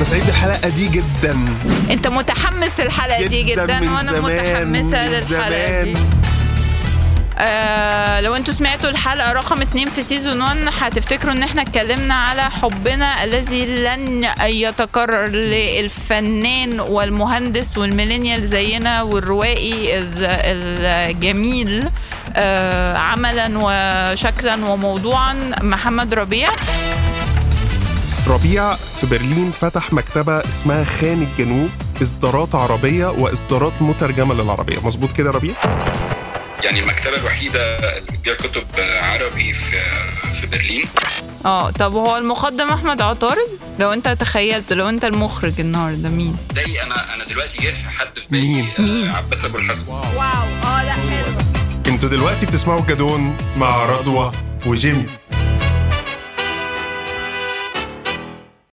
أنا سعيد بالحلقة دي جدا. أنت متحمس للحلقة دي جدا من وأنا زمان متحمسة من للحلقة دي. آه لو أنتوا سمعتوا الحلقة رقم اتنين في season 1 هتفتكروا إن إحنا اتكلمنا على حبنا الذي لن يتكرر للفنان والمهندس وال millennial زينا والروائي ال- الجميل آه عملا وشكلا وموضوعا محمد ربيع. ربيع في برلين فتح مكتبة اسمها خان الجنوب إصدارات عربية وإصدارات مترجمة للعربية. مظبوط كده ربيع؟ يعني المكتبة الوحيدة اللي بتبيع كتب عربي في في برلين. آه طب هو المقدم أحمد عطارد؟ لو أنت تخيلت لو أنت المخرج النهارده مين؟ ده أنا أنا دلوقتي جه في حد في بالي مين؟ آه، مين؟ عباس أبو الحسن. واو آه لا حلو. أنتوا دلوقتي بتسمعوا الجدون مع رضوى وجيمي.